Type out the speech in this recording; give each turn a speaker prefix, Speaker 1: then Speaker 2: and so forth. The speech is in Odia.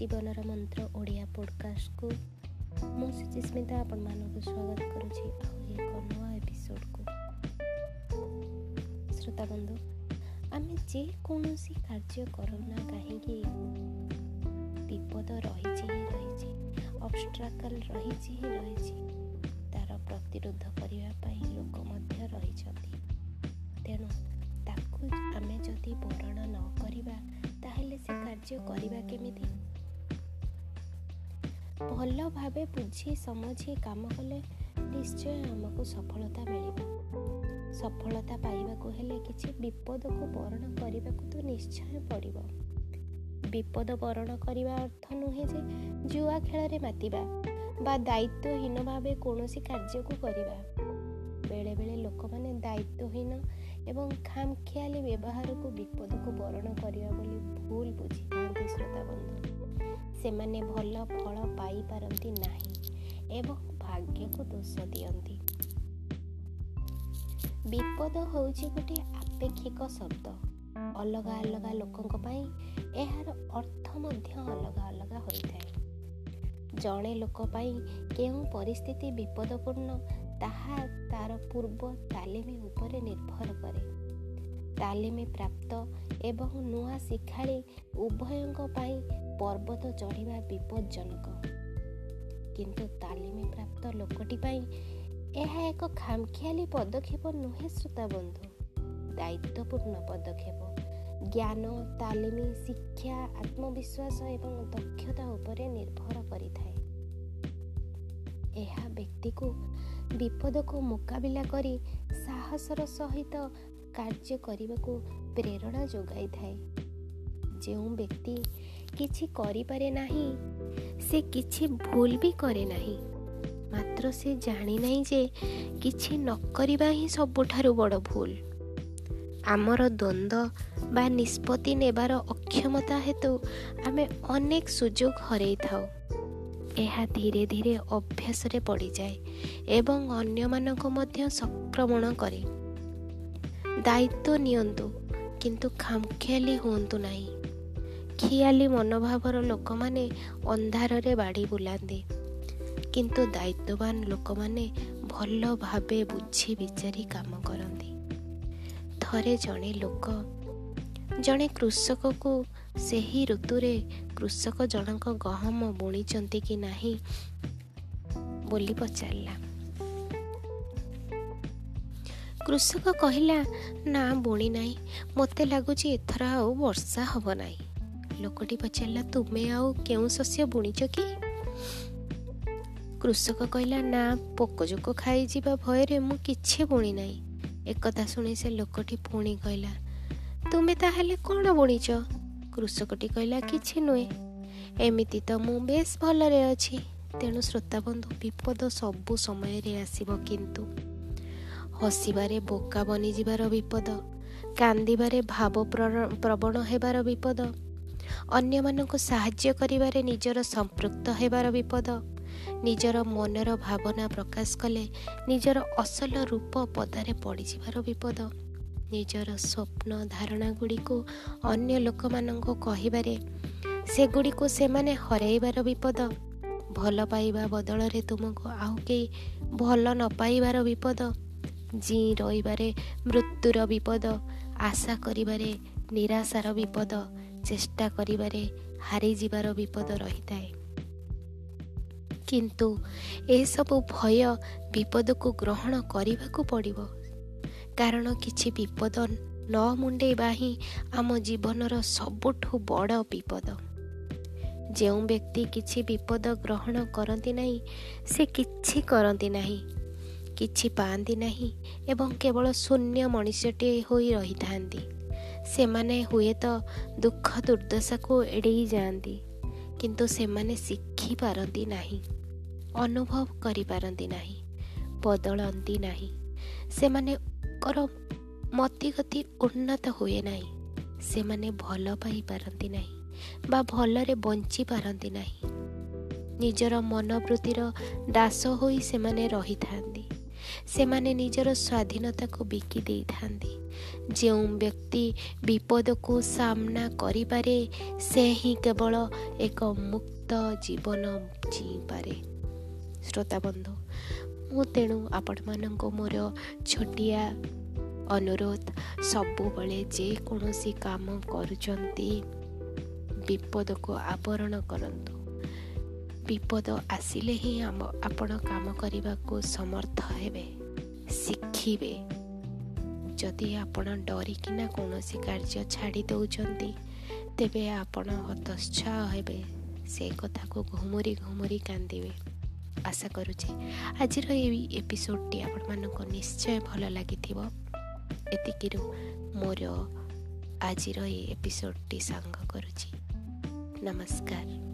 Speaker 1: ଜୀବନର ମନ୍ତ୍ର ଓଡ଼ିଆ ପଡ଼କାଷ୍ଟକୁ ମୁଁ ସୁଚିସ୍ମିତା ଆପଣମାନଙ୍କୁ ସ୍ୱାଗତ କରୁଛି ଆହୁରି ଏକ ନୂଆ ଏପିସୋଡ଼କୁ। ଶ୍ରୋତାବନ୍ଧୁ ଆମେ ଯେକୌଣସି କାର୍ଯ୍ୟ କରୁନା କାହିଁକି? ବିପଦ ରହିଛି ହିଁ ରହିଛି ଅବଷ୍ଟ୍ରାକଲ ରହିଛି ହିଁ ରହିଛି। ତା'ର ପ୍ରତିରୋଧ କରିବା ପାଇଁ ଲୋକ ମଧ୍ୟ ରହିଛନ୍ତି। ତେଣୁ ତାକୁ ଆମେ ଯଦି ବରଣ ନ କରିବା ତାହେଲେ ସେ କାର୍ଯ୍ୟ କରିବା କେମିତି? ଭଲ ଭାବେ ବୁଝି ସମଝି କାମ କଲେ ନିଶ୍ଚୟ ଆମକୁ ସଫଳତା ମିଳିବ। ସଫଳତା ପାଇବାକୁ ହେଲେ କିଛି ବିପଦକୁ ବରଣ କରିବାକୁ ତ ନିଶ୍ଚୟ ପଡ଼ିବ। ବିପଦ ବରଣ କରିବା ଅର୍ଥ ନୁହେଁ ଯେ ଜୁଆ ଖେଳରେ ମାତିବା ବା ଦାୟିତ୍ୱହୀନ ଭାବେ କୌଣସି କାର୍ଯ୍ୟକୁ କରିବା। ବେଳେବେଳେ ଲୋକମାନେ ଦାୟିତ୍ୱହୀନ ଏବଂ ଖାମଖିଆଲି ବ୍ୟବହାରକୁ ବିପଦକୁ ବରଣ କରିବା ବୋଲି ଭୁଲ ବୁଝିଥାନ୍ତି ଶ୍ରୋତାବନ୍ଧୁ ସେମାନେ ଭଲ ଫଳ ପାଇପାରନ୍ତି ନାହିଁ ଏବଂ ଭାଗ୍ୟକୁ ଦୋଷ ଦିଅନ୍ତି। ବିପଦ ହେଉଛି ଗୋଟିଏ ଆପେକ୍ଷିକ ଶବ୍ଦ। ଅଲଗା ଅଲଗା ଲୋକଙ୍କ ପାଇଁ ଏହାର ଅର୍ଥ ମଧ୍ୟ ଅଲଗା ଅଲଗା ହୋଇଥାଏ। ଜଣେ ଲୋକ ପାଇଁ କେଉଁ ପରିସ୍ଥିତି ବିପଦପୂର୍ଣ୍ଣ ତାହା ତାର ପୂର୍ବ ତାଲିମ ଉପରେ ନିର୍ଭର କରେ। ତାଲିମ ପ୍ରାପ୍ତ ଏବଂ ନୂଆ ଶିକ୍ଷାଳୀ ଉଭୟଙ୍କ ପାଇଁ ପର୍ବତ ଚଢ଼ିବା ବିପଜ୍ଜନକ କିନ୍ତୁ ତାଲିମ ପ୍ରାପ୍ତ ଲୋକଟି ପାଇଁ ଏହା ଏକ ଖାମଖିଆଲି ପଦକ୍ଷେପ ନୁହେଁ ଶ୍ରୋତାବନ୍ଧୁ ଦାୟିତ୍ୱପୂର୍ଣ୍ଣ ପଦକ୍ଷେପ। ଜ୍ଞାନ ତାଲିମ ଶିକ୍ଷା ଆତ୍ମବିଶ୍ୱାସ ଏବଂ ଦକ୍ଷତା ଉପରେ ନିର୍ଭର କରିଥାଏ। ଏହା ବ୍ୟକ୍ତିକୁ ବିପଦକୁ ମୁକାବିଲା କରି ସାହସର ସହିତ କାର୍ଯ୍ୟ କରିବାକୁ ପ୍ରେରଣା ଯୋଗାଇଥାଏ। ଯେଉଁ ବ୍ୟକ୍ତି କିଛି କରିପାରେ ନାହିଁ ସେ କିଛି ଭୁଲ ବି କରେ ନାହିଁ। ମାତ୍ର ସେ ଜାଣିନାହିଁ ଯେ କିଛି ନ କରିବା ହିଁ ସବୁଠାରୁ ବଡ଼ ଭୁଲ। ଆମର ଦ୍ୱନ୍ଦ୍ୱ ବା ନିଷ୍ପତ୍ତି ନେବାର ଅକ୍ଷମତା ହେତୁ ଆମେ ଅନେକ ସୁଯୋଗ ହରାଇଥାଉ। ଏହା ଧୀରେ ଧୀରେ ଅଭ୍ୟାସରେ ପଡ଼ିଯାଏ ଏବଂ ଅନ୍ୟମାନଙ୍କୁ ମଧ୍ୟ ସଂକ୍ରମଣ କରେ। ଦାୟିତ୍ୱ ନିଅନ୍ତୁ କିନ୍ତୁ ଖାମଖିଆଲି ହୁଅନ୍ତୁ ନାହିଁ। ଖିଆଲି ମନୋଭାବର ଲୋକମାନେ ଅନ୍ଧାରରେ ବାଡ଼ି ବୁଲାନ୍ତି। କିନ୍ତୁ ଦାୟିତ୍ୱବାନ ଲୋକମାନେ ଭଲ ଭାବେ ବୁଝି ବିଚାରି କାମ କରନ୍ତି। ଥରେ ଜଣେ ଲୋକ ଜଣେ କୃଷକକୁ ସେହି ଋତୁରେ କୃଷକ ଜଣକ ଗହମ ବୁଣିଛନ୍ତି କି ନାହିଁ ବୋଲି ପଚାରିଲା। କୃଷକ କହିଲା ନା ବୁଣି ନାହିଁ। ମୋତେ ଲାଗୁଛି ଏଥର ଆଉ ବର୍ଷା ହେବ ନାହିଁ ଲୋକଟି ପଚାରିଲା ତୁମେ ଆଉ କେଉଁ ଶସ୍ୟ ବୁଣିଛ କି କୃଷକ କହିଲା ନା ପୋକଜୋକ ଖାଇଯିବା ଭୟରେ ମୁଁ କିଛି ବୁଣି ନାହିଁ ଏକଥା ଶୁଣି ସେ ଲୋକଟି ପୁଣି କହିଲା ତୁମେ ତାହେଲେ କ'ଣ ବୁଣିଛ କୃଷକଟି କହିଲା କିଛି ନୁହେଁ। ଏମିତି ତ ମୁଁ ବେଶ ଭଲରେ ଅଛି। ତେଣୁ ଶ୍ରୋତାବନ୍ଧୁ ବିପଦ ସବୁ ସମୟରେ ଆସିବ କିନ୍ତୁ। ହସିବାରେ ବୋକା ବନିଯିବାର ବିପଦ କାନ୍ଦିବାରେ ଭାବ ପ୍ରବଣ ହେବାର ବିପଦ ଅନ୍ୟମାନଙ୍କୁ ସାହାଯ୍ୟ କରିବାରେ ନିଜର ସମ୍ପୃକ୍ତ ହେବାର ବିପଦ ନିଜର ମନର ଭାବନା ପ୍ରକାଶ କଲେ ନିଜର ଅସଲ ରୂପ ପଦାରେ ପଡ଼ିଯିବାର ବିପଦ ନିଜର ସ୍ୱପ୍ନ ଧାରଣା ଗୁଡ଼ିକୁ ଅନ୍ୟ ଲୋକମାନଙ୍କୁ କହିବାରେ ସେଗୁଡ଼ିକୁ ସେମାନେ ହରାଇବାର ବିପଦ ଭଲ ପାଇବା ବଦଳରେ ତୁମକୁ ଆଉ କେହି ଭଲ ନ ପାଇବାର ବିପଦ ଜି ରହିବାରେ ମୃତ୍ୟୁର ବିପଦ ଆଶା କରିବାରେ ନିରାଶାର ବିପଦ ଚେଷ୍ଟା କରିବାରେ ହାରିଯିବାର ବିପଦ ରହିଥାଏ କିନ୍ତୁ ଏସବୁ ଭୟ ବିପଦକୁ ଗ୍ରହଣ କରିବାକୁ ପଡ଼ିବ କାରଣ କିଛି ବିପଦ ନ ମୁଣ୍ଡେଇବା ହିଁ ଆମ ଜୀବନର ସବୁଠୁ ବଡ଼ ବିପଦ ଯେଉଁ ବ୍ୟକ୍ତି କିଛି ବିପଦ ଗ୍ରହଣ କରନ୍ତି ନାହିଁ ସେ କିଛି କରନ୍ତି ନାହିଁ। କିଛି ପାଆନ୍ତି ନାହିଁ ଏବଂ କେବଳ ଶୂନ୍ୟ ମଣିଷଟିଏ ହୋଇ ରହିଥାନ୍ତି। ସେମାନେ ହୁଏତ ଦୁଃଖ ଦୁର୍ଦ୍ଦଶାକୁ ଏଡ଼େଇ ଯାଆନ୍ତି କିନ୍ତୁ ସେମାନେ ଶିଖିପାରନ୍ତି ନାହିଁ ଅନୁଭବ କରିପାରନ୍ତି ନାହିଁ ବଦଳନ୍ତି ନାହିଁ। ସେମାନେ ତାଙ୍କର ମତିଗତି ଉନ୍ନତ ହୁଏ ନାହିଁ ସେମାନେ ଭଲ ପାଇପାରନ୍ତି ନାହିଁ ବା ଭଲରେ ବଞ୍ଚିପାରନ୍ତି ନାହିଁ। ନିଜର ମନୋବୃତ୍ତିର ଦାସ ହୋଇ ସେମାନେ ରହିଥାନ୍ତି। ସେମାନେ ନିଜର ସ୍ୱାଧୀନତାକୁ ବିକି ଦେଇଥାନ୍ତି। ଯେଉଁ ବ୍ୟକ୍ତି ବିପଦକୁ ସାମ୍ନା କରିପାରେ ସେ ହିଁ କେବଳ ଏକ ମୁକ୍ତ ଜୀବନ ଜିଇପାରେ। ଶ୍ରୋତାବନ୍ଧୁ ମୁଁ ତେଣୁ ଆପଣମାନଙ୍କୁ ମୋର ଛୋଟିଆ ଅନୁରୋଧ ସବୁବେଳେ ଯେକୌଣସି କାମ କରୁଛନ୍ତି ବିପଦକୁ ଆବରଣ କରନ୍ତୁ। ବିପଦ ଆସିଲେ ହିଁ ଆମ ଆପଣ କାମ କରିବାକୁ ସମର୍ଥ ହେବେ। ଶିଖିବେ। ଯଦି ଆପଣ ଡରିକିନା କୌଣସି କାର୍ଯ୍ୟ ଛାଡ଼ି ଦେଉଛନ୍ତି ତେବେ ଆପଣ ହତୋତ୍ସାହ ହେବେ। ସେ କଥାକୁ ଘୁମୁରି ଘୁମୁରି କାନ୍ଦିବେ। ଆଶା କରୁଛି ଆଜିର ଏଇ ଏପିସୋଡ଼ଟି ଆପଣମାନଙ୍କୁ ନିଶ୍ଚୟ ଭଲ ଲାଗିଥିବ। ଏତିକିରୁ ମୋର ଆଜିର ଏଇ ଏପିସୋଡ଼ଟି ସାଙ୍ଗ କରୁଛି। ନମସ୍କାର।